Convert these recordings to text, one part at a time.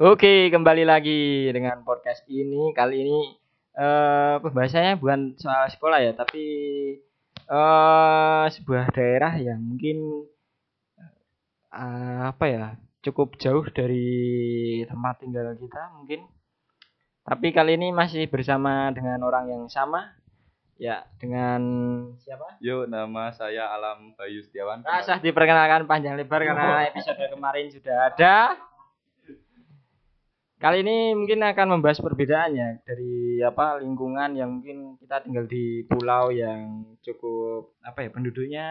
Oke, kembali lagi dengan podcast ini. Kali ini eh pembahasannya bukan soal sekolah ya, tapi eh sebuah daerah yang mungkin eh, apa ya, cukup jauh dari tempat tinggal kita mungkin. Tapi kali ini masih bersama dengan orang yang sama. Ya, dengan siapa? Yo, nama saya Alam Bayu Setiawan. Tak usah diperkenalkan panjang lebar karena episode kemarin sudah ada. Kali ini mungkin akan membahas perbedaannya dari apa lingkungan yang mungkin kita tinggal di pulau yang cukup apa ya penduduknya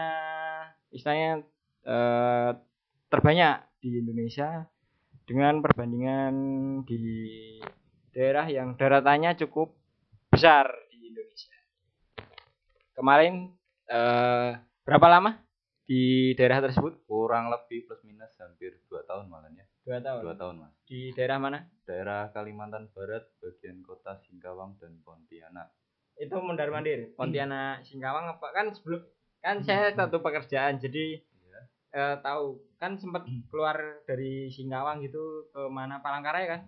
istilahnya eh, terbanyak di Indonesia dengan perbandingan di daerah yang daratannya cukup besar di Indonesia. Kemarin eh, berapa lama di daerah tersebut? Kurang lebih plus minus hampir 2 tahun malah ya. Dua tahun. 2 tahun, Mas. Di daerah mana? Daerah Kalimantan Barat, bagian kota Singkawang dan Pontianak. itu mondar mandir Pontianak Singkawang apa kan sebelum kan saya satu pekerjaan jadi Iya. eh, tahu kan sempat keluar dari Singkawang gitu ke mana Palangkaraya kan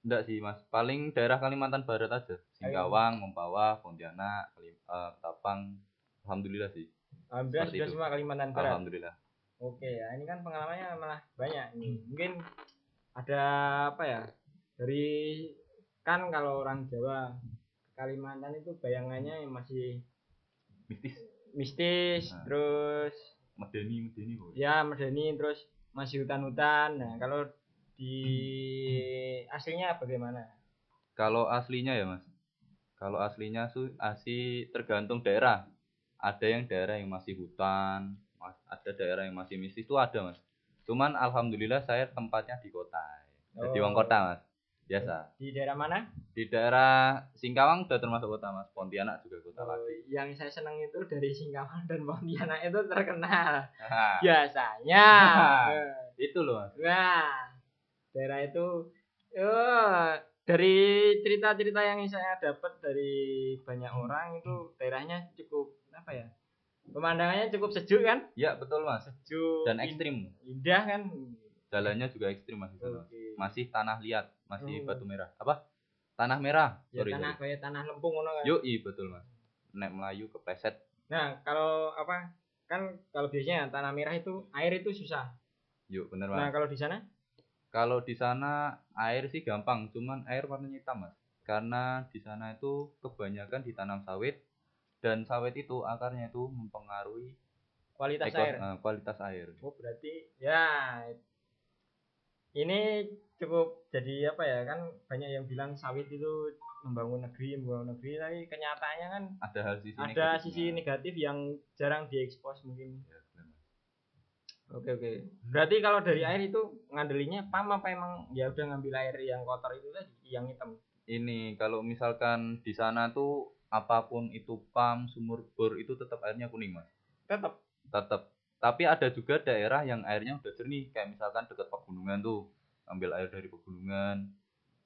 Enggak sih, Mas. Paling daerah Kalimantan Barat aja. Singkawang, Mempawah, Pontianak, Kalim- eh, Ketapang. Alhamdulillah sih. alhamdulillah Seperti sudah itu. semua Kalimantan Barat Alhamdulillah. Oke ya ini kan pengalamannya malah banyak ini mungkin ada apa ya dari kan kalau orang Jawa Kalimantan itu bayangannya yang masih Mistis. mistis Nah. terus Medeni, medeni. kok. ya medeni terus masih hutan-hutan nah kalau di aslinya bagaimana Kalau aslinya ya, Mas. Kalau aslinya su asli tergantung daerah. Ada yang daerah yang masih hutan, ada daerah yang masih mistis itu ada, Mas. Cuman alhamdulillah saya tempatnya di kota. Jadi Oh. wong kota, Mas. Biasa. di daerah mana Di daerah Singkawang udah termasuk kota, Mas. Pontianak juga kota Oh, lagi. yang saya senang itu dari Singkawang dan Pontianak itu terkenal Nah, biasanya itu loh, Mas. nah daerah itu eh, dari cerita-cerita yang saya dapat dari banyak orang itu daerahnya cukup apa ya pemandangannya cukup sejuk kan Ya, betul, Mas. sejuk Dan ekstrim. indah kan Jalannya juga ekstrim, Mas. sana. Oke. Masih tanah liat, masih Oh. batu merah. Apa? Tanah merah. ya Sorry, tanah sorry. kayak tanah lempung ngono kan Yoi, betul, Mas. Nek Melayu kepleset. nah kalau apa kan kalau biasanya tanah merah itu air itu susah Yuk, bener, Mas. nah kalau di sana Kalau di sana air sih gampang, cuman air warnanya hitam mas. Karena di sana itu kebanyakan ditanam sawit dan sawit itu akarnya itu mempengaruhi kualitas ekos- air eh, kualitas air. Oh berarti ya ini cukup jadi apa ya kan banyak yang bilang sawit itu membangun negeri membangun negeri tapi kenyataannya kan Ada hal sisi ada negatifnya. sisi negatif yang jarang diekspos mungkin. Ya. Oke oke. Berarti kalau dari air itu ngandelinya pam apa emang ya udah ngambil air yang kotor itu tadi yang hitam. Ini kalau misalkan di sana tuh apa pun itu pam, sumur bor itu tetap airnya kuning mas. Tetap. Tetap. Tapi ada juga daerah yang airnya udah jernih kayak misalkan dekat pegunungan tuh ambil air dari pegunungan.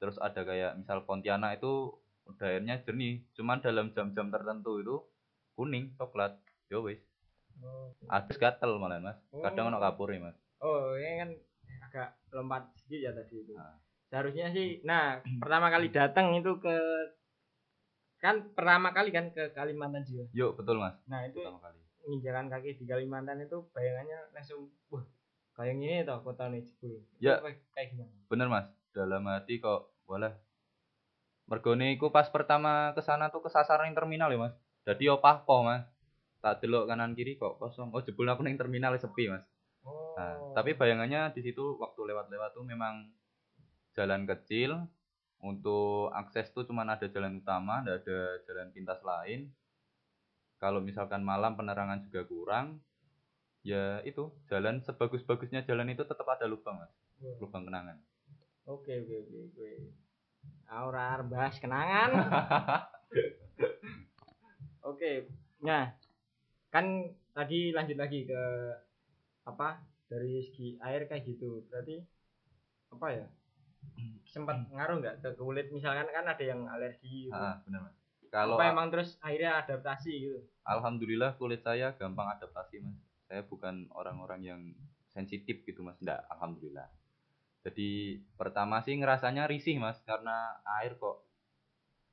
Terus ada kayak misal Pontianak itu udah airnya jernih, cuman dalam jam-jam tertentu itu kuning, coklat. Yo wis. Oh, Adus gatel malah mas. Kadang Oh. ono kapure mas. oh ini kan agak lompat sedikit ya tadi itu. Nah. Seharusnya sih, nah pertama kali datang itu ke kan pertama kali kan ke Kalimantan juga. Yuk betul mas. Nah itu Pertama kali. menginjakan kaki di Kalimantan itu bayangannya langsung wah kayak gini toh kota nih Jepul. Ya. Kayak, gimana? Bener mas. Dalam hati kok walah. Mergone iku pas pertama ke sana tuh kesasaran yang terminal ya mas. Jadi opah po mas. Tak delok kanan kiri kok kosong. Oh jebul aku ning terminal sepi mas. Oh. Nah, tapi bayangannya di situ waktu lewat-lewat tuh memang jalan kecil. Untuk akses tuh cuman ada jalan utama, nggak ada jalan pintas lain. Kalau misalkan malam penerangan juga kurang, ya itu jalan sebagus-bagusnya jalan itu tetap ada lubang mas, lubang kenangan. Oke oke oke oke. Aura bahas kenangan. Oke. Nah, kan tadi lanjut lagi ke apa dari segi air kayak gitu. Berarti apa ya? Sempat ngaruh nggak ke kulit misalkan kan ada yang alergi gitu. Ah, benar mas. Kalau apa emang terus akhirnya adaptasi gitu. alhamdulillah kulit saya gampang adaptasi mas. Saya bukan orang-orang yang sensitif gitu mas. Enggak, alhamdulillah. Jadi pertama sih ngerasanya risih mas karena air kok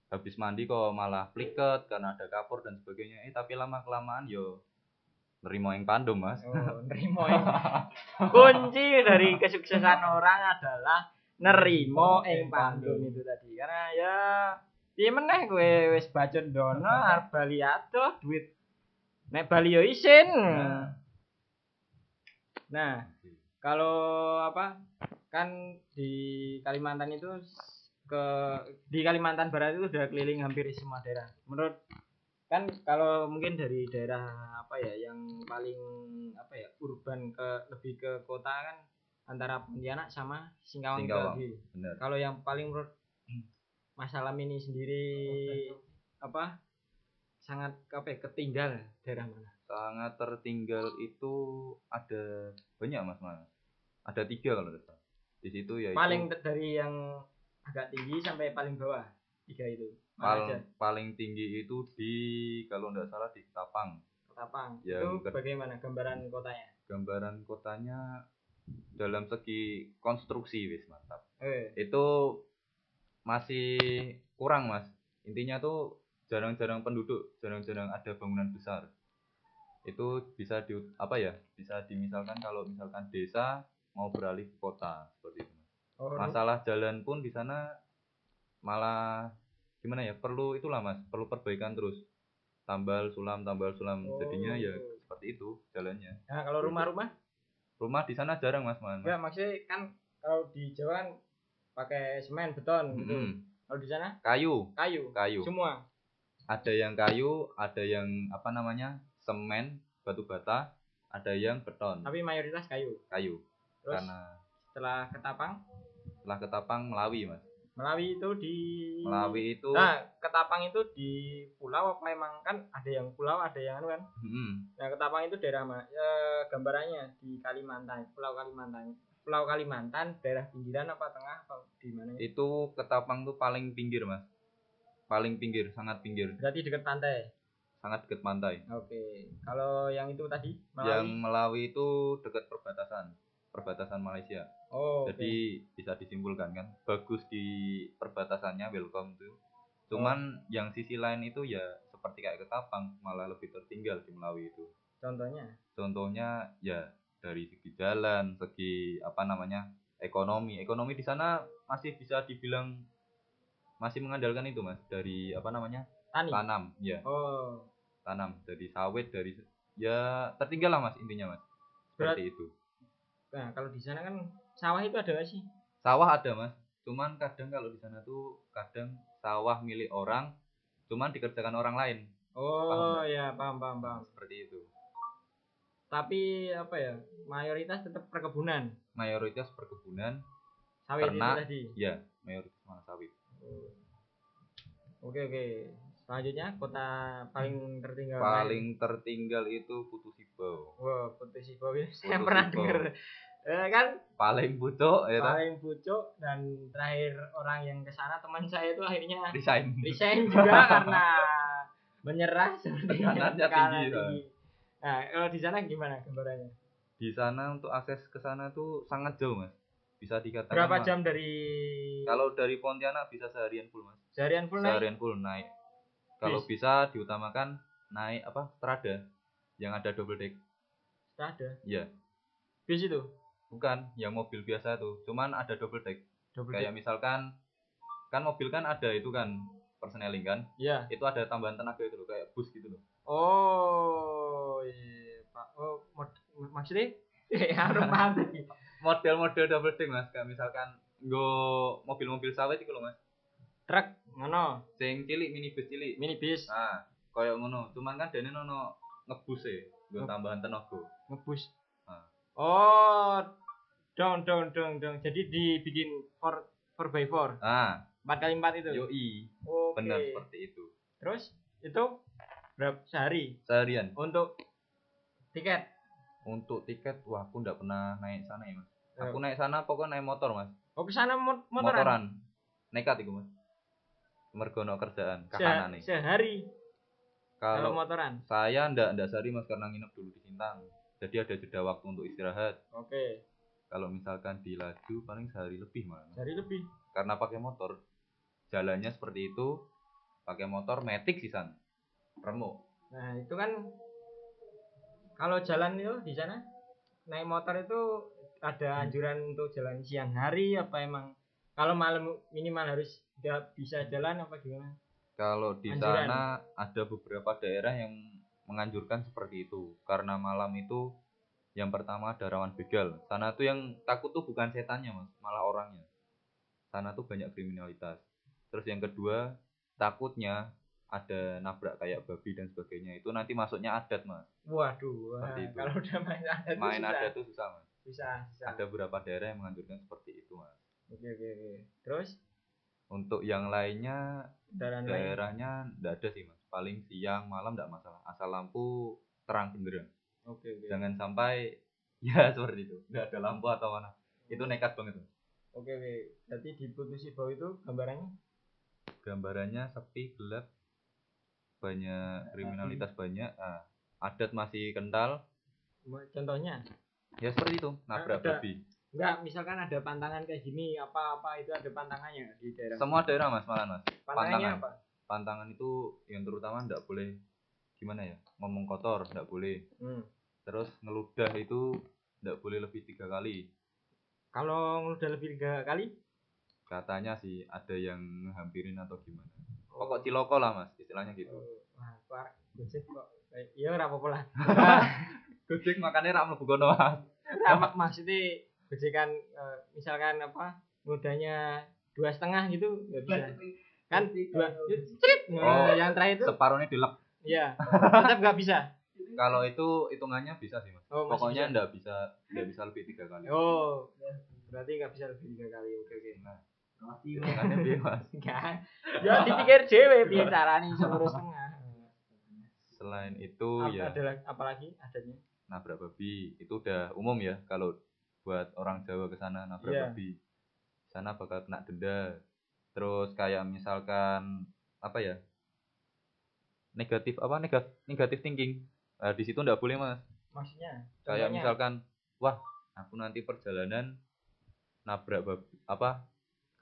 habis mandi kok malah pliket karena ada kapur dan sebagainya. Eh tapi lama kelamaan yo nerimo yang pandum mas. Oh, nerimo yang kunci dari kesuksesan orang adalah nerimo ing pandum itu tadi. Karena ya piye meneh kowe wis bacot dono arep bali adoh duit nek bali yo isin. Nah. Nah, kalau apa kan di Kalimantan itu ke di Kalimantan Barat itu udah keliling hampir semua daerah. Menurut kan kalau mungkin dari daerah apa ya yang paling apa ya urban ke lebih ke kota kan antara Pontianak sama Singkawang, Singkawang. Kalau yang paling menurut masalah ini sendiri apa sangat apa ya, ketinggal daerah mana? Sangat tertinggal itu ada banyak mas mas. Ada tiga kalau tidak salah. Di situ ya paling dari yang agak tinggi sampai paling bawah tiga itu aja paling tinggi itu di kalau tidak salah di Ketapang. Ketapang Ya, itu bagaimana gambaran kotanya Gambaran kotanya dalam segi konstruksi wis mantap. eh Itu masih kurang mas. Intinya tuh jarang-jarang penduduk, jarang-jarang ada bangunan besar. Itu bisa di apa ya? Bisa dimisalkan kalau misalkan desa mau beralih ke kota seperti itu. Mas. oh, Masalah jalan pun di sana malah gimana ya? Perlu itulah mas, perlu perbaikan terus. Tambal sulam, tambal sulam. Jadinya ya Oh. seperti itu jalannya. nah kalau rumah-rumah Rumah di sana jarang mas, mas. enggak maksudnya kan kalau di Jawa kan pakai semen beton gitu. Mm-mm. kalau di sana? Kayu, kayu. Kayu. semua. Ada yang kayu, ada yang apa namanya semen, batu bata, ada yang beton, tapi mayoritas kayu. Kayu. terus Karena setelah ketapang? Setelah ketapang Melawi mas, Melawi itu di Melawi itu, nah ketapang itu di pulau apa emang kan ada yang pulau ada yang anu kan mm, Nah, Ketapang itu daerah mana? Ya, gambarannya di Kalimantan, Pulau Kalimantan. Pulau Kalimantan, daerah pinggiran apa tengah apa di mana? itu ketapang tuh paling pinggir mas, paling pinggir, sangat pinggir, Berarti dekat pantai. sangat dekat pantai. Oke. Kalau yang itu tadi Yang Melawi. Melawi itu dekat perbatasan, perbatasan Malaysia. Oh. Jadi bisa disimpulkan kan, bagus di perbatasannya, welcome tuh. Cuman yang sisi lain itu ya seperti kayak ketapang, malah lebih tertinggal di Melawi itu. contohnya. contohnya ya dari segi jalan, segi apa namanya ekonomi, ekonomi di sana masih bisa dibilang masih mengandalkan itu mas dari apa namanya Tani. tanam, ya Oh. tanam dari sawit dari ya tertinggal lah mas intinya mas seperti itu. Nah, kalau di sana kan sawah itu ada nggak sih? Sawah ada mas, cuman kadang kalau di sana tuh kadang sawah milik orang, cuman dikerjakan orang lain Oh, ya, paham, paham, paham. seperti itu. Tapi apa ya? Mayoritas tetap perkebunan. Mayoritas perkebunan, Sawit Ternak. itu tadi. ya mayoritas malah sawit. Oke, oke. Selanjutnya kota paling tertinggal. paling tertinggal itu Putu Sibau Wah, Putih Sibau ini saya pernah dengar. Eh, kan paling butuh ya paling pucuk dan terakhir orang yang ke sana teman saya itu akhirnya resign resign juga karena menyerah seperti Tekanannya tekanan tinggi, tinggi. Nah, kalau di sana gimana gambarannya? di sana untuk akses ke sana tuh sangat jauh mas bisa dikatakan Berapa mas, jam dari kalau dari Pontianak bisa seharian full mas seharian full naik? seharian full naik kalau Bis. bisa diutamakan naik apa strada yang ada double deck Sudah ada. Iya. Bis itu. Bukan yang mobil biasa tuh. Cuman ada double deck. Double kayak deck. misalkan kan mobil kan ada itu kan persneling kan? Iya. itu ada tambahan tenaga itu loh kayak bus gitu loh. Oh, iya, Pak. Oh, mod, maksudnya? Ya paham model-model double deck mas. Kayak misalkan nggo mobil-mobil sawit itu loh mas. Truk ngono, sing cilik minibus cilik. Minibus, nah koyo ngono. Cuman kan dene ono ngebus e nggo Nge- tambahan tenaga. Ngebus. Ah. Oh, dong dong dong dong. Jadi dibikin 4 4 by 4 nah 4 kali 4 itu. yoi Oke. benar seperti itu Terus itu berapa sehari seharian untuk tiket? untuk tiket wah aku ndak pernah naik sana ya mas Eh. aku naik sana pokoknya naik motor mas Oh, ke sana mot motoran. motoran nekat iku mas mergo ono kerjaan Se- kahanan nih sehari kalau kalau motoran. saya ndak ndak sehari mas karena nginep dulu di Sintang jadi ada jeda waktu untuk istirahat Oke. kalau misalkan di laju paling sehari lebih malah Sehari lebih. karena pakai motor jalannya seperti itu pakai motor metik sih san remuk Nah, itu kan kalau jalan itu di sana naik motor itu ada anjuran untuk jalan siang hari apa emang kalau malam minimal harus nggak bisa jalan apa gimana? kalau di Anjuran. sana ada beberapa daerah yang menganjurkan seperti itu. Karena malam itu yang pertama ada rawan begal. Sana tuh yang takut tuh bukan setannya mas malah orangnya. Sana tuh banyak kriminalitas. Terus yang kedua takutnya ada nabrak kayak babi dan sebagainya. Itu nanti masuknya adat mas. Waduh, wah, kalau udah main ada tuh main susah. adat tuh susah mas. Susah, susah. ada beberapa daerah yang menganjurkan seperti itu mas. Oke, oke, oke. Terus? Untuk yang lainnya daerahnya enggak ada sih mas paling siang malam enggak masalah. Asal lampu terang benderang. Oke, oke. jangan sampai ya seperti itu. Enggak ada lampu atau mana. Itu nekat banget. Oke, oke. Berarti di Putusi Bau itu gambarannya? Gambarannya sepi gelap banyak kriminalitas banyak. Ah, adat masih kental. Contohnya? Ya seperti itu. Nabrak ada. babi. Enggak misalkan ada pantangan kayak gini apa-apa itu ada pantangannya nggak di daerah semua daerah mas. Malah mas? Pantangannya pantangan. apa pantangan itu yang terutama enggak boleh gimana ya ngomong kotor enggak boleh. Hmm. terus ngeludah itu enggak boleh lebih tiga kali. Kalau udah lebih tiga kali? Katanya sih ada yang hampirin atau gimana. Pokok ciloko lah mas istilahnya gitu. Oh, wah kok gojek kok. Eh, iya ora apa-apa lah. Gojek makannya rak mlebu kono mas. Nah, mak- maksudnya gojekan eh, misalkan apa mudanya dua setengah gitu nggak bisa kan dua crit. Nah, Oh, yang terakhir itu? separuhnya dilek. Ya tetap nggak bisa. Kalau itu hitungannya bisa sih mas. Oh, pokoknya bisa. ndak bisa ndak bisa lebih tiga kali. Oh berarti nggak bisa lebih tiga kali. Oke oke. Nah. Hitungannya ya dipikir cewek biar caranya iso lurus tengah selain itu Apa- ya. ada lagi- apa lagi adanya? Nabrak babi. Itu udah umum ya kalau buat orang Jawa ke sana nabrak Iya. babi. Sana bakal kena denda terus kayak misalkan apa ya negatif apa negatif negatif thinking. Nah, di situ ndak boleh mas. Maksudnya? Kayak contohnya. misalkan wah aku nanti perjalanan nabrak bab- apa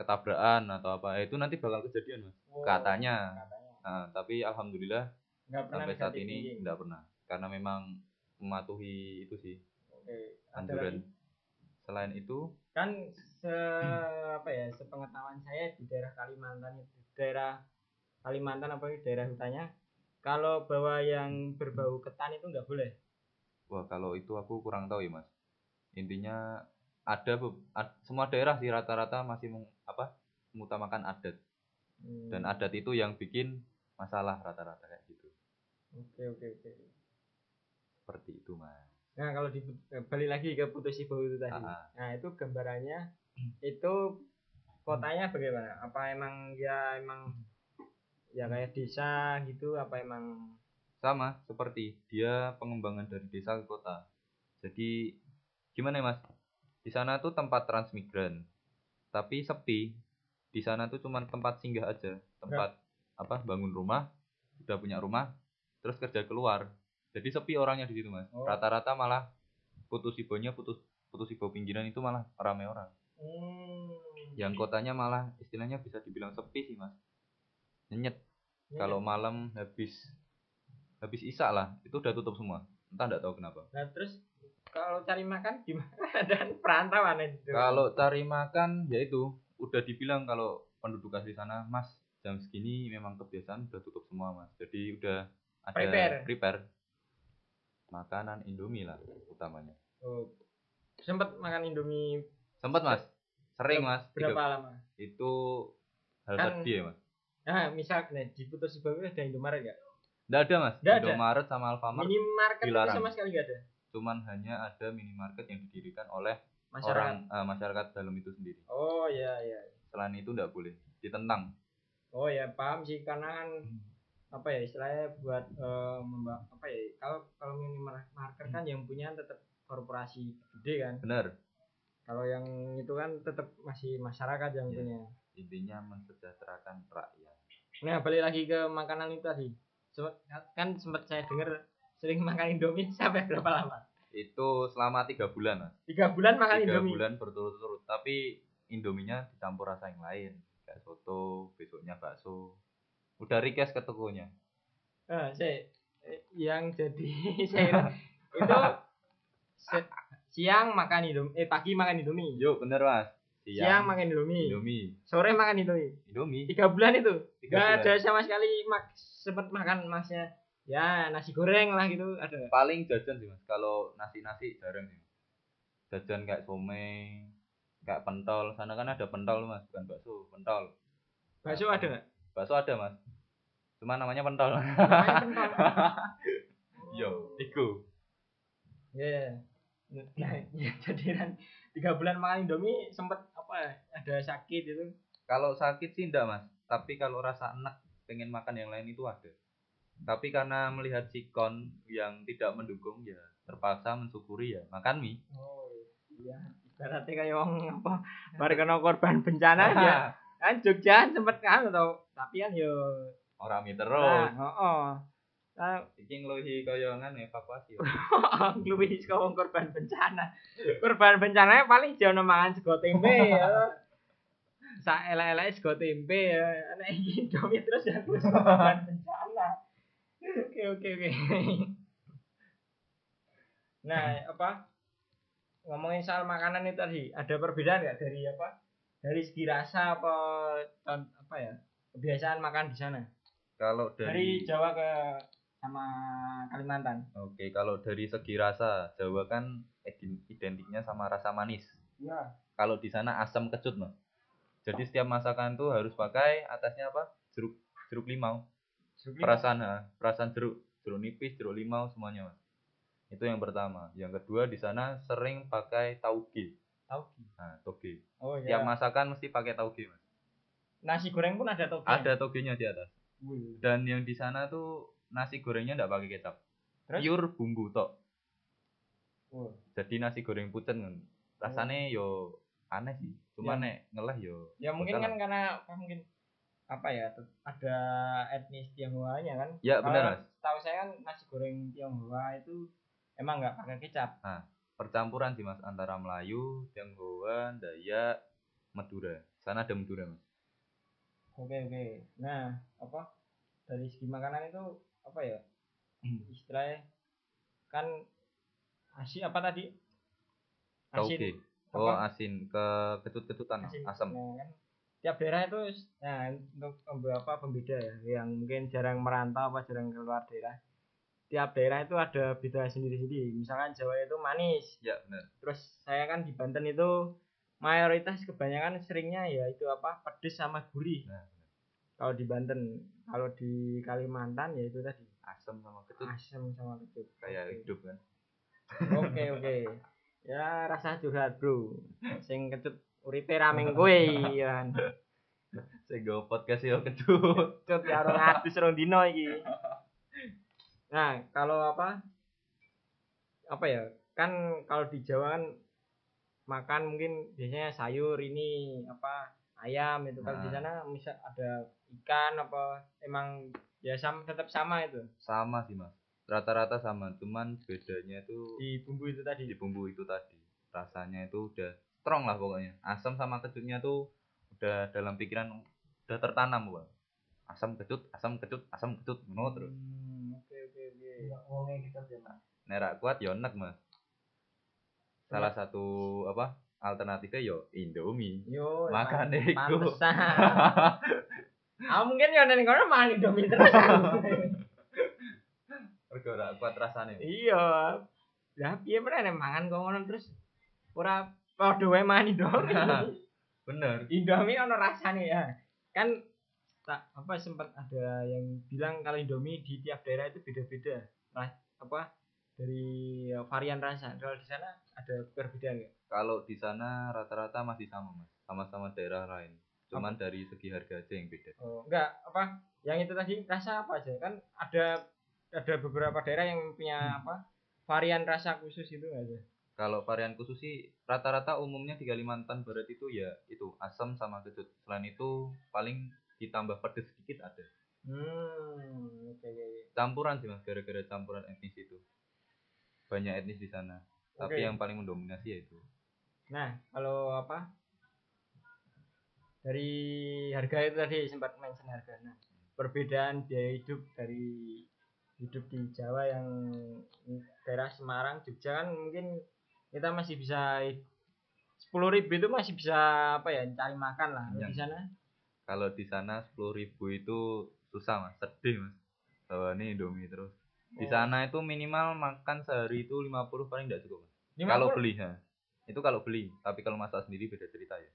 ketabrakan atau apa itu nanti bakal kejadian mas. Oh, katanya. Katanya. Nah, tapi alhamdulillah nggak sampai saat ini tidak pernah. Karena memang mematuhi itu sih. Oke, ada anjuran. selain itu kan se apa ya sepengetahuan saya di daerah Kalimantan itu daerah Kalimantan apa daerah hutannya kalau bawa yang berbau ketan itu nggak boleh? Wah kalau itu aku kurang tahu ya mas. Intinya ada semua daerah sih rata-rata masih meng- apa mengutamakan adat. Hmm, dan adat itu yang bikin masalah rata-rata kayak gitu. Oke oke oke. Seperti itu mas nah kalau di eh, balik lagi ke putus bau itu tadi. Ah. nah itu gambarannya itu kotanya bagaimana? Apa emang ya emang ya kayak desa gitu apa emang? Sama seperti dia pengembangan dari desa ke kota. Jadi gimana ya mas? Di sana tuh tempat transmigran tapi sepi. Di sana tuh cuman tempat singgah aja. Tempat apa bangun rumah udah punya rumah terus kerja keluar jadi sepi orangnya di situ mas. Oh. rata-rata malah putus ibonya putus putus ibo pinggiran itu malah rame orang. Hmm, yang kotanya malah istilahnya bisa dibilang sepi sih mas. Nyenyet. Kalau malam habis habis isak lah itu udah tutup semua. Entah enggak tahu kenapa. Nah terus kalau cari makan gimana? Dan perantauan itu. kalau cari makan ya itu udah dibilang kalau penduduk asli sana mas jam segini memang kebiasaan udah tutup semua mas. Jadi udah ada Prepare. prepare makanan indomie lah utamanya oh, sempat makan Indomie sempat mas sering mas berapa Tiga- lama? itu hal Kan- tadi ya mas Nah, misal nih di Putus Bagus ada Indomaret nggak? Nggak ada mas Nggak ada. Indomaret sama Alfamart Minimarket itu dilarang. sama sekali nggak ada. cuman hanya ada minimarket yang didirikan oleh Masyarakat. orang eh, masyarakat dalam itu sendiri Oh ya ya. selain itu nggak boleh ditentang Oh ya paham sih karena kan apa ya istilahnya buat memba- apa ya kalau kalau minimarket kan yang punya tetap korporasi gede kan. benar Kalau yang itu kan tetap masih masyarakat yang Iya. punya. intinya mensejahterakan rakyat Nah, balik lagi ke makanan itu tadi. Kan sempat saya dengar sering makan Indomie sampai berapa lama? Itu selama tiga bulan mas. Tiga bulan makan Tiga Indomie. bulan berturut-turut. Tapi Indominya dicampur rasa yang lain. Kayak soto, besoknya bakso. Udah request ke tokonya. Ah, saya eh, yang jadi saya itu se- siang makan Indomie, eh pagi makan Indomie. Yuk bener mas. Siang, makan Indomie. Indomie. Sore makan Indomie. Indomie. Tiga bulan itu. Tiga ada sama sekali mak sempat makan masnya ya nasi goreng lah gitu ada. paling jajan sih mas kalau nasi nasi jarang sih jajan kayak somai kayak pentol sana kan ada pentol mas bukan bakso pentol Bakso ada nggak? Bakso ada mas cuma namanya pentol Namanya pentol. yo iku Ya. Nah, ya, jadi kan tiga bulan makan Indomie sempet apa ada sakit itu. kalau sakit sih enggak mas tapi kalau rasa enak pengen makan yang lain itu ada tapi karena melihat sikon yang tidak mendukung ya terpaksa mensyukuri ya makan mie Oh iya. Ibaratnya kayak wong apa baru kena korban bencana ya. Kan Jogja sempet kan atau tapi kan yo orang mie nah, terus heeh. Nah, iki ngeluhi koyongan evakuasi luwih saka korban bencana. Korban bencana paling jono mangan sego tempe ya. Sak elek-eleke sego tempe ya. Nek iki Indomie terus ya terus korban bencana. Oke oke oke. Nah, apa? Ngomongin soal makanan itu tadi, ada perbedaan nggak dari apa? Dari segi rasa apa apa ya? Kebiasaan makan di sana. kalau Dari Jawa ke sama Kalimantan. Oke, kalau dari segi rasa, Jawa kan ident- identiknya sama rasa manis. Iya. Kalau di sana asam kecut, Mas. Jadi setiap masakan tuh harus pakai atasnya apa? Jeruk jeruk limau. Perasaan, ha, perasaan jeruk, jeruk nipis, jeruk limau semuanya, Mas. Itu yang pertama. Yang kedua di sana sering pakai tauge. Tauge. Nah, toge. Oh Tiap iya. masakan mesti pakai tauge, Mas. Nasi goreng pun ada toge. Ada togenya di atas. Wih. Dan yang di sana tuh nasi gorengnya enggak pakai kecap. Terus? Pure bumbu tok. Wah. jadi nasi goreng pucen kan rasanya yo aneh sih cuma Ya. nek ngeleh yo Ya mungkin kan karena apa mungkin apa ya ada etnis Tionghoanya kan. ya benar mas Tahu saya kan nasi goreng Tionghoa itu emang nggak pakai kecap. Percampuran sih mas antara Melayu Tionghoa Dayak Madura. Sana ada Madura mas. Oke oke. Nah apa? Dari segi makanan itu apa ya? Istilahnya kan asin apa tadi? tauge. Oh apa? asin. Ke ketut-ketutan asin. asam. Nah, kan. Tiap daerah itu nah untuk beberapa pembeda ya. Yang mungkin jarang merantau apa jarang keluar daerah tiap daerah itu ada beda sendiri-sendiri. Misalkan Jawa itu manis. Ya benar. Terus saya kan di Banten itu mayoritas kebanyakan seringnya ya itu apa? Pedes sama gurih. Nah kalau di Banten kalau di Kalimantan ya itu tadi. Asam sama ketut asam sama kecut. Kayak Oke. hidup kan? Oke oke. Ya rasa curhat bro. Sing kecut uripe rameng kowe ya kan? Saya go podcast ya ketut Cut ya orang atus rong dino iki. Nah, kalau apa? Apa ya? Kan kalau di Jawa kan makan mungkin biasanya sayur ini apa ayam itu. Kalau di Nah. sana misal ada ikan apa emang ya sama tetap sama itu? Sama sih mas. Rata-rata sama cuman bedanya itu di bumbu itu tadi? Di bumbu itu tadi. Rasanya itu udah strong lah pokoknya. Asam sama kecutnya tuh udah dalam pikiran udah tertanam bang asam kecut asam kecut asam kecut ngono terus. Hmm, oke oke oke nerak kuat ya enak mas. Salah satu apa alternatifnya yo Indomie. Yo makan deh iku. pantesan. Ah mungkin ya neng kono makan indomie terus. Mergo ora kuat rasanya iya. Lah piye meneh mangan kok ngono terus ora padha wae mangan Indomie. Bener. Indomie ono rasane ya. Kan tak apa sempat ada yang bilang kalau Indomie di tiap daerah itu beda-beda. Ras apa dari ya, varian rasa. Kalau di sana ada perbedaan nggak? Kalau di sana rata-rata masih sama mas. Sama-sama daerah lain. Cuman dari segi harga aja yang beda. Oh, enggak apa yang itu tadi rasa apa aja? Kan ada ada beberapa daerah yang punya apa varian rasa khusus itu nggak ada kalau varian khusus sih rata-rata umumnya di Kalimantan Barat itu ya itu asam sama kecut. Selain itu paling ditambah pedes sedikit ada hmm oke oke oke. campuran sih mas gara-gara campuran etnis itu banyak etnis di sana tapi Oke. yang paling mendominasi ya itu Nah, kalau apa? Dari harga itu tadi sempat mention harga. Nah, perbedaan biaya hidup dari hidup di Jawa yang daerah Semarang, Jogja kan mungkin kita masih bisa sepuluh ribu itu masih bisa apa ya cari makan lah Iya. di sana kalau di sana sepuluh ribu itu susah mas. Sedih mas. Bawa ini indomie terus. Di Oh. sana itu minimal makan sehari itu 50 paling tidak cukup mas. 50? kalau beli ya itu kalau beli tapi kalau masak sendiri beda cerita ya.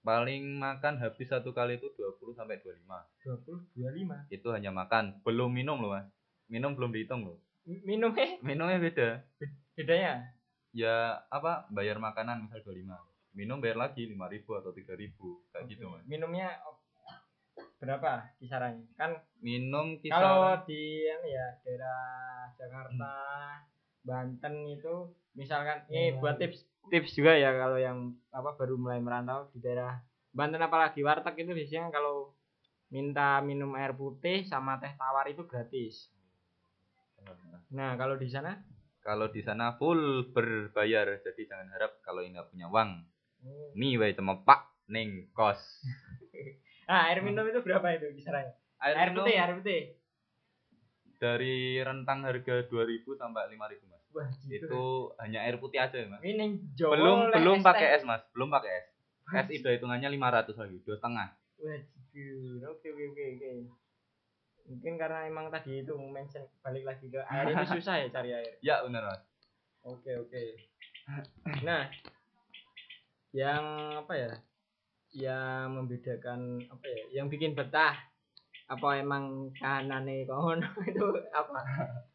Paling makan habis satu kali itu 20 sampai 25 20 25 itu hanya makan. Belum minum loh mas. Minum belum dihitung loh. M- minum eh minumnya beda. Bedanya? Ya apa bayar makanan misal 25 minum bayar lagi 5000 atau 3000 kayak gitu mas. Minumnya berapa kisarannya? Kan minum kalau kisaran di anu ya daerah Jakarta Banten itu misalkan ini buat tips tips juga ya kalau yang apa baru mulai merantau di daerah Banten apalagi warteg itu biasanya kalau minta minum air putih sama teh tawar itu gratis. Nah kalau di sana? Kalau di sana full berbayar jadi jangan harap kalau nggak punya uang nih wae cuma pak neng kos. Nah air minum itu berapa itu kisarannya? Air, air putih air putih. Dari rentang harga 2000 sampai 5000 mas. Wah gitu. itu hanya air putih aja ya mas. Ini Jawa belum belum pakai es mas. Belum pakai es. Es itu hitungannya 500 lagi dua setengah. Waduh, oke oke oke oke. Mungkin karena emang tadi itu mention balik lagi ke air itu susah ya cari air. ya benar mas. Oke oke. Nah, yang apa ya? Yang membedakan apa ya? Yang bikin betah apa emang kahanane kono itu apa?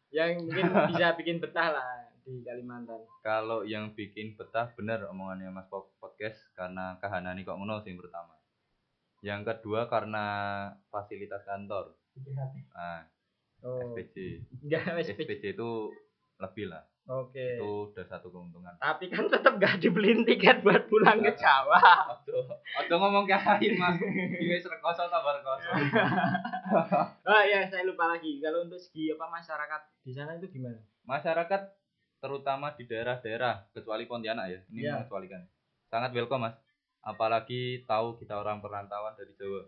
Yang mungkin bisa bikin betah lah di Kalimantan. kalau yang bikin betah bener omongannya mas Pop- podcast karena kahanani kok ngono sih yang pertama yang kedua karena fasilitas kantor nah Oh, enggak SPJ. SPJ itu lebih lah Oke. itu udah satu keuntungan Tapi kan tetap gak dibeliin tiket buat pulang ke Jawa. Ojo, ojo ngomong kayak mas. Ini rekoso tambah rekoso. Oh iya, saya lupa lagi. Kalau untuk segi apa masyarakat di sana itu gimana? Masyarakat terutama di daerah-daerah kecuali Pontianak ya, ini Iya. mengecualikan. Sangat welcome mas. Apalagi tahu kita orang perantauan dari Jawa.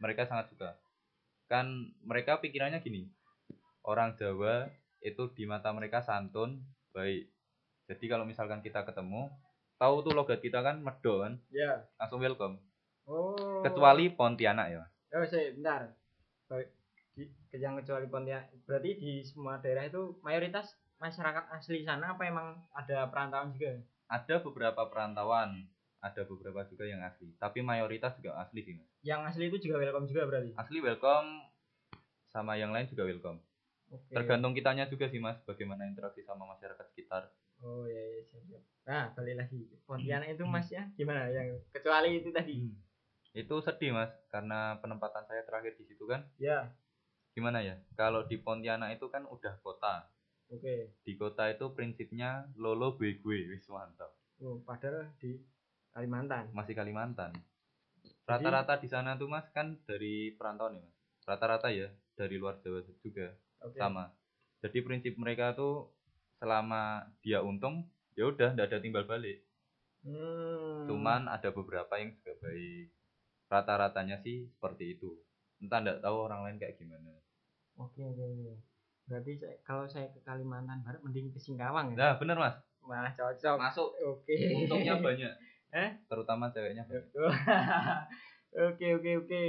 Mereka sangat suka. Kan mereka pikirannya gini. Orang Jawa itu di mata mereka santun, baik. Jadi kalau misalkan kita ketemu, tahu tuh logat kita kan medo kan, Ya. langsung welcome. Oh. Kecuali Pontianak ya. Oh, saya bentar. Baik. Yang kecuali Pontianak. Berarti di semua daerah itu mayoritas masyarakat asli sana apa emang ada perantauan juga? ada beberapa perantauan ada beberapa juga yang asli tapi mayoritas juga asli sih mas Yang asli itu juga welcome juga berarti. asli welcome sama yang lain juga welcome Oke. tergantung kitanya juga sih mas bagaimana interaksi sama masyarakat sekitar Oh iya iya siap, siap. Nah, balik lagi. Pontianak itu Mas ya gimana yang kecuali itu tadi? itu sedih mas karena penempatan saya terakhir di situ kan Ya. gimana ya kalau di Pontianak itu kan udah kota Oke. di kota itu prinsipnya lolo gue gue wis mantap Oh, padahal di Kalimantan. masih Kalimantan rata-rata di sana tuh mas kan dari perantauan ya mas rata-rata ya dari luar Jawa juga Oke. sama jadi prinsip mereka tuh selama dia untung ya udah nggak ada timbal balik Hmm. cuman ada beberapa yang juga baik rata-ratanya sih seperti itu entah nggak tahu orang lain kayak gimana Oke oke oke. Berarti saya, kalau saya ke Kalimantan Barat mending ke Singkawang ya. nah bener mas Malah cocok. masuk Oke. untungnya banyak Eh? terutama ceweknya banyak. oke oke oke.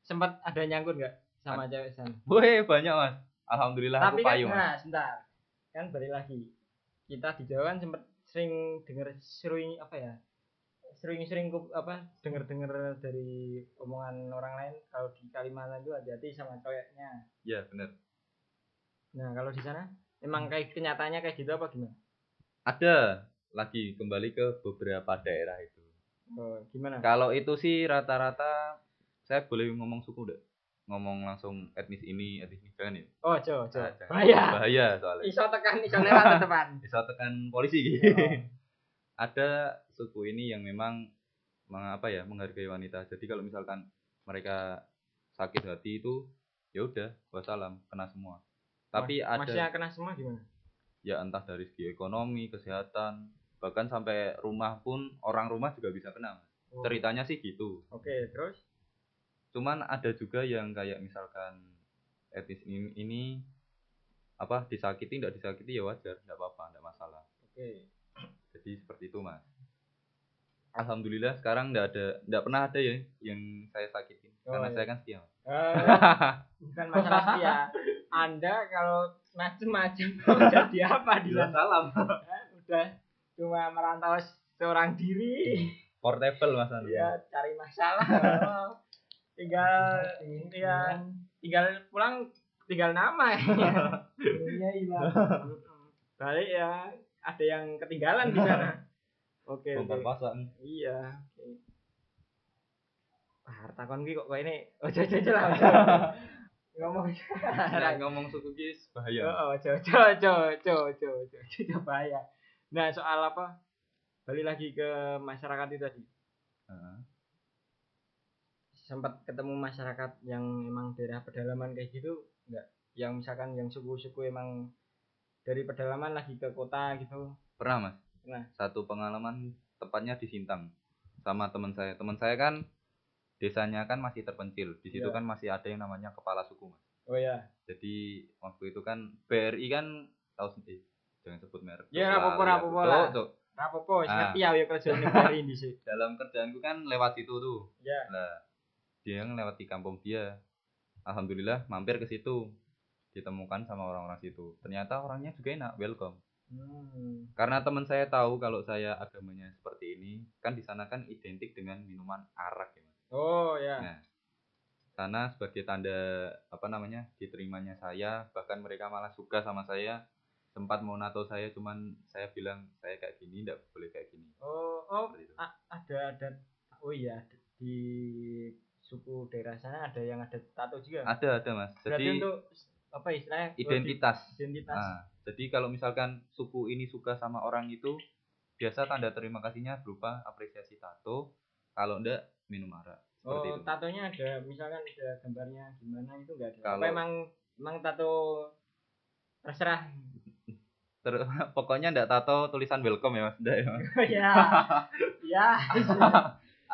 Sempat ada nyangkut nggak sama cewek sana? Woi banyak mas alhamdulillah Tapi aku kan payung nah, sebentar. Kan balik lagi. Kita di Jawa kan sempat sering dengar sering apa ya? Sering-sering apa dengar-dengar dari omongan orang lain kalau di Kalimantan itu hati-hati sama ceweknya. ya bener Nah, kalau di sana emang kayak kenyataannya kayak gitu apa gimana? ada lagi kembali ke beberapa daerah itu Oh, gimana? kalau itu sih rata-rata saya boleh ngomong suku deh ngomong langsung etnis ini etnis ini jangan ya Oh, coba, coba. Ah. Bahaya. bahaya soalnya Iso tekan, iso lewat teman. bisa tekan polisi gitu Oh. ada suku ini yang memang meng- apa ya menghargai wanita jadi kalau misalkan mereka sakit hati itu ya udah wassalam kena semua tapi ada Masnya kena semua gimana? ya entah dari segi ekonomi kesehatan bahkan sampai rumah pun orang rumah juga bisa kena Mas. Oh, ceritanya sih gitu Oke, terus cuman ada juga yang kayak misalkan etis ini, ini apa disakiti tidak disakiti ya wajar tidak apa-apa tidak masalah oke. jadi seperti itu mas alhamdulillah sekarang tidak ada tidak pernah ada ya yang saya sakitin Oh, karena iya. saya kan setia Mas. Eh, bukan masalah setia. Anda kalau macem-macem mau jadi apa di sana? salam Eh, Udah cuma merantau seorang diri. portable mas ya cari masalah tinggal ya tinggal pulang tinggal nama. Iya hilang. balik ya ada yang ketinggalan di sana. Oke bongkar oke. pasang. Iya oke. Ah takon ki kok kok ini? Ojo ojo ojo lah ojo ngomong nah, ngomong suku guys bahaya. Oh ojo ojo ojo ojo ojo ojo bahaya. Nah soal apa? Balik lagi ke masyarakat itu tadi. Sempat ketemu masyarakat yang emang daerah pedalaman kayak gitu enggak yang misalkan yang suku-suku emang dari pedalaman lagi ke kota gitu. Pernah mas? Pernah. satu pengalaman tepatnya di Sintang sama teman saya. Teman saya kan desanya kan masih terpencil. Di situ Iya. kan masih ada yang namanya kepala suku mas. Oh ya jadi waktu itu kan BRI kan tahu sendiri jangan sebut merek. Ya, Cuk, rapopo, lali aku. rapopo Cuk, lah. rapopo Ah. ngerti ya ya kerjaan dari ini sih. Dalam kerjaanku kan lewat situ tuh. Ya lah dia ngelewat di kampung dia. Alhamdulillah mampir ke situ. Ditemukan sama orang-orang situ. Ternyata orangnya juga enak welcome. Hmm. karena teman saya tahu kalau saya agamanya seperti ini kan di sana kan identik dengan minuman arak ya Mas. oh ya. Nah, sana sebagai tanda apa namanya diterimanya saya bahkan mereka malah suka sama saya. Sempat mau nato saya cuman saya bilang saya kayak gini tidak boleh kayak gini. Oh oh ada ada oh iya di suku daerah sana ada yang ada tato juga? Ada ada mas. Berarti jadi untuk apa istilahnya? di- identitas. Identitas. Nah, jadi kalau misalkan suku ini suka sama orang itu biasa tanda terima kasihnya berupa apresiasi tato. Kalau enggak minum arak. Seperti oh itu. tatonya ada misalkan ada gambarnya gimana itu enggak ada. Apa Kalau- emang emang tato terserah? Ter- pokoknya enggak tato tulisan welcome ya mas. Nggak ya, Mas? ya. Ya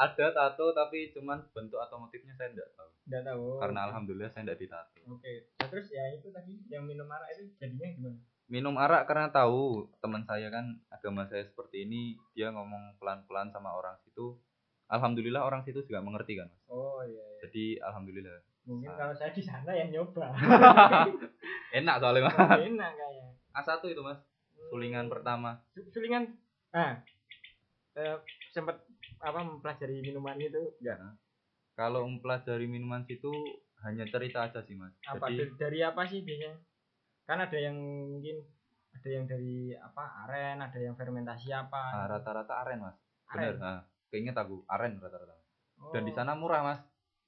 ada tato tapi cuman bentuk atau motifnya saya enggak tahu. Enggak tahu. Karena alhamdulillah saya enggak ditato. Oke Nah, terus ya itu tadi yang minum arak itu jadinya gimana? Minum arak karena tahu teman saya kan agama saya seperti ini dia ngomong pelan-pelan sama orang situ. Alhamdulillah orang situ juga mengerti kan mas? Oh iya, iya. jadi alhamdulillah. Mungkin kalau saya di sana yang nyoba. Enak soalnya mas. Enak kayaknya. A1 itu mas. Sulingan pertama. Su- sulingan ah eh, sempat apa mempelajari minuman itu? Enggak kalau mempelajari minuman situ hanya cerita aja sih mas. Apa jadi dari, dari apa sih biasanya? Kan ada yang mungkin ada yang dari apa aren ada yang fermentasi apa? Ah, rata-rata aren mas. Aren. bener. Nah, keinget aku aren rata-rata. Oh, dan di sana murah mas.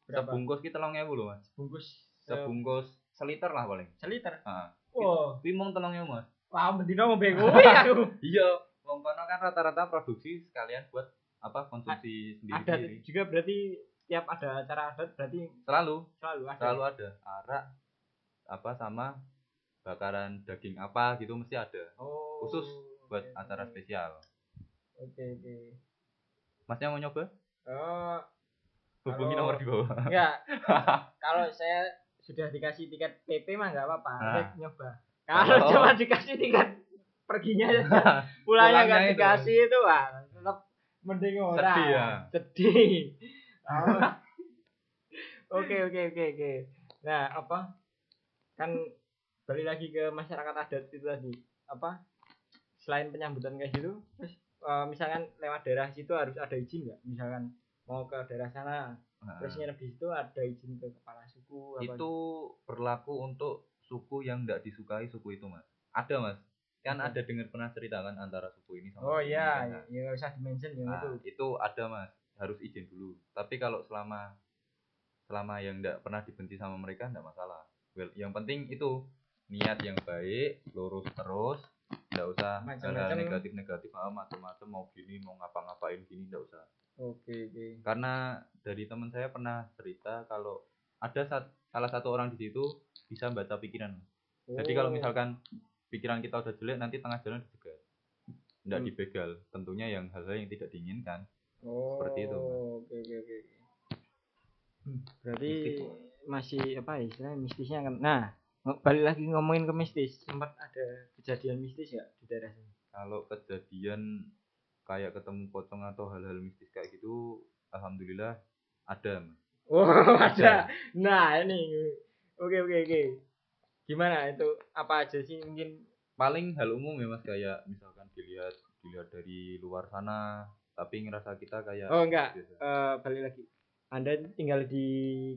Berapa? sebungkus kita ewu loh mas. Bungkus sebungkus seliter lah paling. Seliter? Ah. Wow wimong telung ewu mas. Wah betina mau bego ya aku iya wong kono kan rata-rata produksi sekalian buat apa konsumsi ada sendiri-sendiri juga berarti tiap ada acara adat berarti selalu. Selalu ada. Selalu ada. Arak apa sama bakaran daging apa gitu mesti ada. Oh khusus buat oke, acara oke. spesial. Oke oke. Masnya mau nyoba? Oh hubungi Kalau- nomor di bawah. Enggak. Kalau saya sudah dikasih tiket PP mah enggak apa-apa Nah. saya nyoba. Kalau Kalau- cuma dikasih tiket perginya pulangnya nggak itu. dikasih itu wah tetap mending ora Sedih ya? sedih. Oke oke oke oke. Nah apa? Kan balik lagi ke masyarakat adat itu tadi. Apa? Selain penyambutan kayak gitu terus eh, misalkan lewat daerah situ harus ada izin nggak? Misalkan mau ke daerah sana Nah, terus nginep di situ ada izin ke kepala suku apa itu berlaku untuk suku yang tidak disukai suku itu mas. Ada mas kan Apa? ada dengar pernah cerita kan antara suku ini sama oh iya kan? ya nggak usah dimention yang Nah, itu itu ada mas harus izin dulu tapi kalau selama selama yang tidak pernah dibenci sama mereka tidak masalah well, yang penting itu niat yang baik lurus terus tidak usah Macam-macam. negatif negatif ah, macam-macam mau gini mau ngapa-ngapain gini tidak usah oke oke karena dari teman saya pernah cerita kalau ada sat- salah satu orang di situ bisa baca pikiran jadi kalau Oh. misalkan pikiran kita udah jelek nanti tengah jalan dicegat nggak Hmm. dibegal tentunya yang hal-hal yang tidak diinginkan Oh, Seperti itu. Oke oke oke. oke. Berarti Mistis. masih apa ya istilahnya mistisnya kan. Nah, balik lagi ngomongin ke mistis. Sempat ada kejadian mistis ya di daerah sini? kalau kejadian kayak ketemu pocong atau hal-hal mistis kayak gitu alhamdulillah ada Mas. Oh, ada. Nah, ini. Oke oke oke. Gimana itu? Apa aja sih mungkin paling hal umum ya mas kayak misalkan dilihat dilihat dari luar sana tapi ngerasa kita kayak Oh, enggak. biasa. eh, balik lagi. Anda tinggal di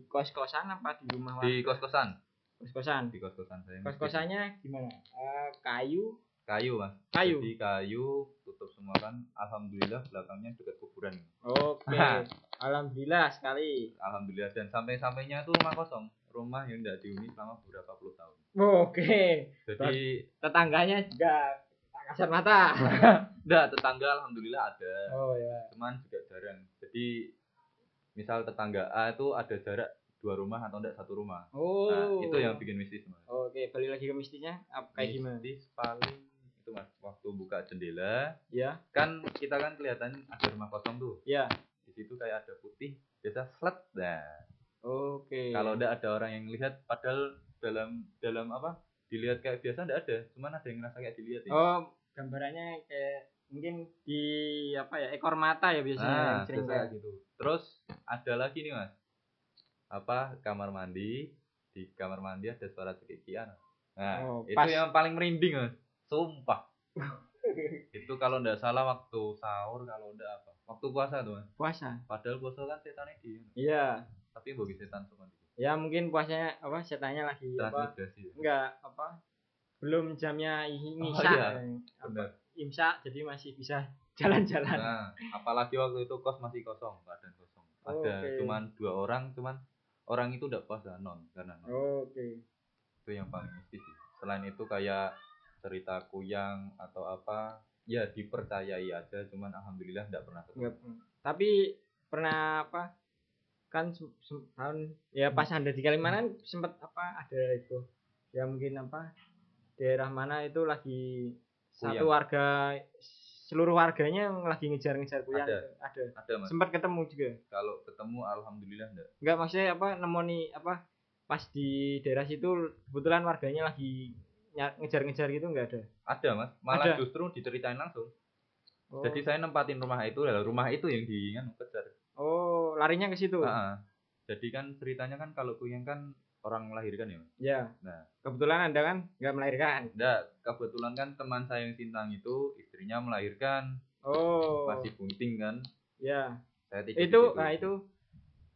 kos-kosan apa di rumah di kos kosan kos-kosan. di kos kosan saya Kos-kosannya gimana? Eh, kayu, kayu mas kayu. jadi kayu tutup semua kan alhamdulillah belakangnya dekat kuburan Oke. Alhamdulillah sekali. alhamdulillah dan sampai sampainya itu rumah kosong rumah yang tidak dihuni selama beberapa puluh tahun Oke. jadi Tetangganya juga tak kasat mata. enggak tetangga alhamdulillah ada Oh ya. cuman juga jarang jadi misal tetangga A itu ada jarak dua rumah atau enggak satu rumah Oh. nah, itu yang bikin mistis mas Oke, balik lagi ke mistisnya. Apa kayak gimana? mistis paling itu mas waktu buka jendela Ya. kan kita kan kelihatan ada rumah kosong tuh Ya. di situ kayak ada putih biasa slet nah Oke. kalau ndak ada orang yang lihat padahal dalam dalam apa dilihat kayak biasa ndak ada. Cuman ada yang ngerasa kayak dilihat ya Oh, gambarannya kayak mungkin di apa ya ekor mata ya biasanya nah yang sering kayak gitu. Terus ada lagi nih mas. Apa kamar mandi? Di kamar mandi ada suara cekikian. Nah Oh, itu pas. yang paling merinding mas. Sumpah. Itu kalau ndak salah waktu sahur kalau ndak apa. Waktu puasa tuh mas. Puasa. padahal puasa kan setannya di Iya. Tapi bagi setan semua di Ya mungkin puasanya apa setannya lagi apa? Enggak apa? Belum jamnya i- Oh, iya. eh, benar imsak jadi masih bisa jalan-jalan. Nah, apalagi waktu itu kos masih kosong, keadaan kosong. Ada Oke. cuman dua orang, cuman orang itu udah puasa non karena non. Oke. Itu yang paling mistis sih. Selain itu kayak cerita kuyang atau apa, ya dipercayai aja, cuman alhamdulillah enggak pernah ketemu. Tapi pernah apa? Kan tahun ya pas Anda di Kalimantan sempat apa ada itu. Ya mungkin apa? Daerah mana itu lagi satu warga seluruh warganya yang lagi ngejar-ngejar kuyang Ada. ada. Ada mas. Sempat ketemu juga. Kalau ketemu alhamdulillah enggak. Enggak maksudnya apa nemoni apa pas di daerah situ kebetulan warganya lagi ngejar-ngejar gitu enggak ada. Ada mas. Malah Ada. justru diceritain langsung. Oh, Jadi saya nempatin rumah itu, lalu rumah itu yang di kan, kejar. Oh larinya ke situ. Ah, ah. Jadi kan ceritanya kan kalau kuyang kan orang melahirkan ya. Mas? Ya. Nah. Kebetulan Anda kan nggak melahirkan. Enggak, kebetulan kan teman saya yang Sintang itu istrinya melahirkan Oh. masih bunting kan. Ya. Saya itu nah itu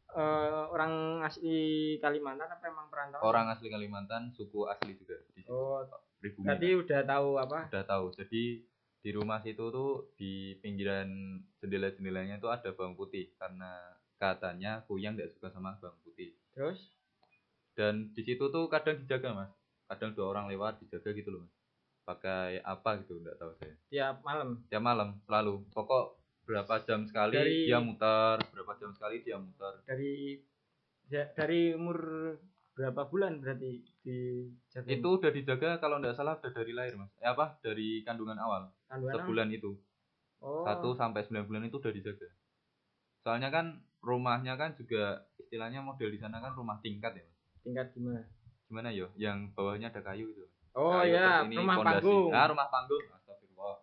eh, orang asli Kalimantan apa emang perantauan? orang asli Kalimantan, suku asli juga di situ. Oh, Pribumi. berarti udah tahu apa? udah tahu. Jadi di rumah situ tuh di pinggiran jendela-jendelanya itu ada bawang putih karena katanya kuyang tidak suka sama bawang putih. Terus? Dan di situ tuh kadang dijaga, Mas. Kadang dua orang lewat dijaga gitu loh, Mas. Pakai apa gitu, enggak tahu saya. Tiap malam. tiap malam selalu pokok berapa jam sekali Dari- dia muter berapa jam sekali dia muter Dari ya, dari umur berapa bulan berarti dijaga? itu udah dijaga kalau nggak salah udah dari lahir mas eh, apa dari kandungan awal Kandungan apa? sebulan itu Oh. satu sampai sembilan bulan itu udah dijaga soalnya kan rumahnya kan juga istilahnya model di sana kan rumah tingkat ya mas tingkat gimana? gimana yo yang bawahnya ada kayu itu Oh Kayu, ya, terus ini rumah pondasi. panggung. ah rumah panggung Astagfirullah.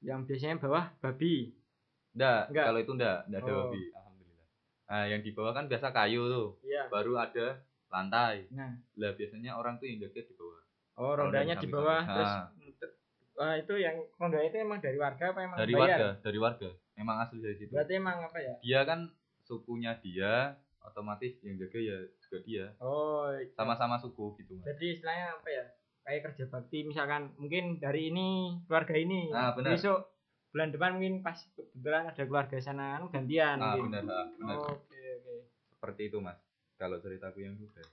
Yang biasanya bawah babi. Enggak, Enggak. kalau itu enggak, enggak ada Oh. babi, alhamdulillah. Nah, yang di bawah kan biasa kayu tuh, Iya. baru ada lantai. Nah, Lah biasanya orang tuh yang jaga di bawah. oh rondanya di bawah terus Ah. Wah, itu yang ronda itu emang dari warga apa emang dari bayar? warga, dari warga. Memang asli dari situ. Berarti emang apa ya? Dia kan sukunya dia, otomatis yang jaga ya juga dia. Oh, Sama-sama suku gitu, Mas. jadi istilahnya apa ya? Kayak kerja bakti misalkan mungkin dari ini keluarga ini. Ah, benar. Besok bulan depan mungkin pas kebetulan ada keluarga sana anu gantian Ah, mungkin. benar, ah, benar. Oke, oke. Seperti itu, Mas. Kalau ceritaku yang udah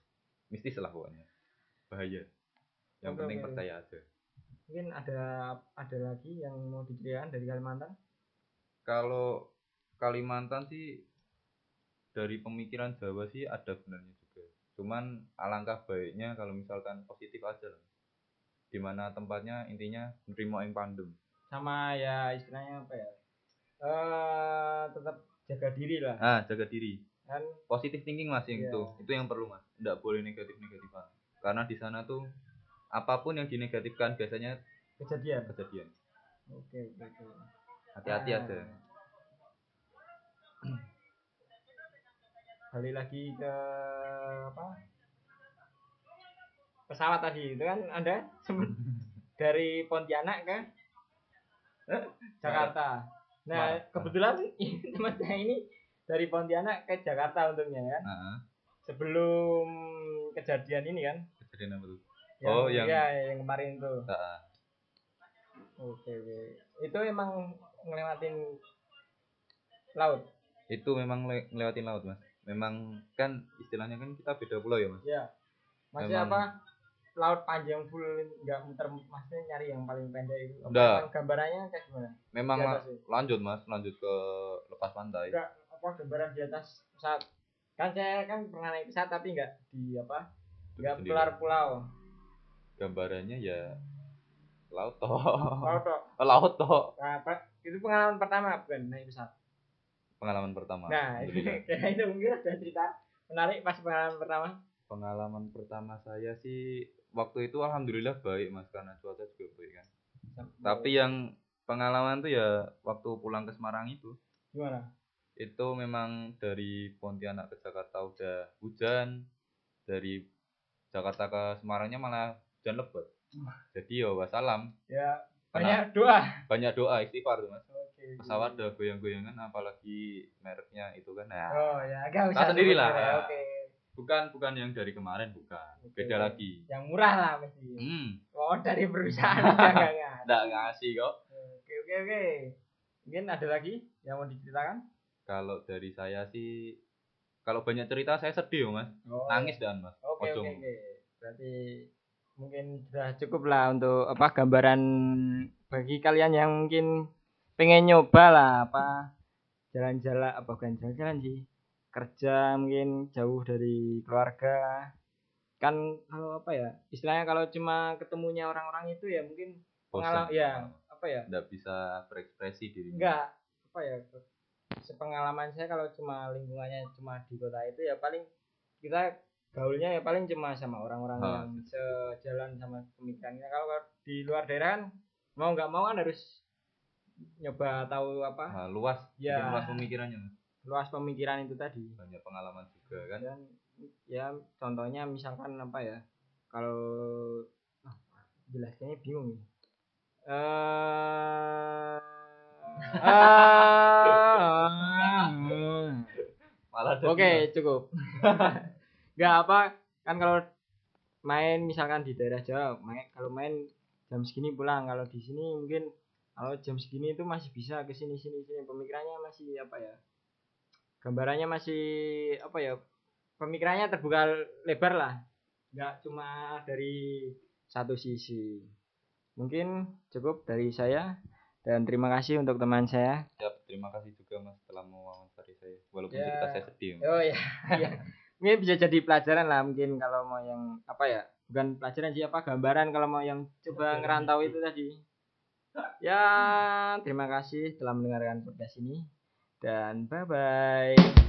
mistis lah pokoknya. Bahaya. Yang Oke, penting oke. percaya aja. Mungkin ada ada lagi yang mau diceritakan dari Kalimantan? Kalau Kalimantan sih dari pemikiran Jawa sih ada benarnya juga. Cuman alangkah baiknya kalau misalkan positif aja lah. di mana tempatnya intinya nerimo ing pandem sama ya istilahnya apa ya eh tetap jaga diri lah ah jaga diri kan positif thinking mas yang Iya. itu itu yang perlu mas nggak boleh negatif negatifan karena di sana tuh apa pun yang dinegatifkan biasanya kejadian. kejadian. Oke oke. Hati-hati Ah. aja balik lagi ke apa? Pesawat tadi itu kan anda sempat dari Pontianak ke Jakarta. Nah kebetulan teman saya ini dari Pontianak ke Jakarta untungnya kan? Ah, sebelum kejadian ini kan? Kejadian apa tuh yang, Oh, yang- ya, yang kemarin tuh. Ah, oke oke. Itu emang ngelewatin laut? Itu memang le- ngelewatin laut mas. Memang kan istilahnya kan kita beda pulau ya mas. Ya maksudnya Memang- apa? Laut panjang full nggak muter maksudnya nyari yang paling pendek itu. Apa Nggak. emang gambarannya kayak gimana? Memang itu? lanjut mas. Lanjut ke lepas pantai. Enggak apa gambaran di atas pesawat? Kan saya kan pernah naik pesawat tapi nggak di apa? Nggak keluar pulau gambarannya ya laut toh. Laut tok Oh, laut toh. Nah, itu pengalaman pertama bukan naik pesawat. Pengalaman pertama. Nah itu mungkin ada cerita menarik pas pengalaman pertama. Pengalaman pertama saya sih waktu itu alhamdulillah baik mas karena cuaca juga baik kan. Tapi yang pengalaman tuh ya waktu pulang ke Semarang itu. Gimana? Itu memang dari Pontianak ke Jakarta udah hujan. Dari Jakarta ke Semarangnya malah hujan lebat jadi ya wassalam ya Karena- banyak doa. Banyak doa istighfar tuh mas. Oke, pesawat udah goyang-goyangan apalagi mereknya itu kan nah. Oh ya gak usah Tahu sendiri lah. merek, oke. Bukan bukan yang dari kemarin bukan. Oke. beda lagi. yang murah lah mesti. Hmm. Oh dari perusahaan aja nggak ngasih. kok. Oke oke oke. Mungkin ada lagi yang mau diceritakan? Kalau dari saya sih kalau banyak cerita saya sedih mas. Oh, nangis dan mas. Oke oke Ojo. oke. Berarti mungkin sudah cukup lah untuk apa gambaran bagi kalian yang mungkin pengen nyoba lah apa jalan-jalan apa bukan jalan-jalan sih kerja mungkin jauh dari keluarga. Kan kalau apa ya istilahnya kalau cuma ketemunya orang-orang itu ya mungkin pengalaman ya apa ya? Nggak bisa berekspresi diri enggak apa ya sepengalaman saya kalau cuma lingkungannya cuma di kota itu ya paling kita gaulnya ya paling cuma sama orang-orang Ah, yang sejalan sama pemikirannya kalau di luar daerah kan mau nggak mau kan harus nyoba tahu apa? Nah, luas Ya. luas pemikirannya luas pemikiran itu tadi. Banyak pengalaman juga kan? Dan ya contohnya misalkan apa ya? Kalau ah, jelasnya bingung nih eh malah ada Oke, cukup. Enggak apa kan kalau main misalkan di daerah Jawa, main kalau main jam segini pulang. Kalau di sini mungkin kalau jam segini itu masih bisa ke sini sini sini pemikirannya masih apa ya? Gambarannya masih apa ya? Pemikirannya terbuka lebar lah. Enggak cuma dari satu sisi. Mungkin cukup dari saya dan terima kasih untuk teman saya. Siap, terima kasih juga mas telah mewawancari saya walaupun Ya. cerita saya sedih. Oh ya. Mungkin bisa jadi pelajaran lah mungkin kalau mau yang apa ya? Bukan pelajaran sih apa gambaran kalau mau yang coba ngerantau itu tadi. Ya, terima kasih telah mendengarkan podcast ini dan bye bye.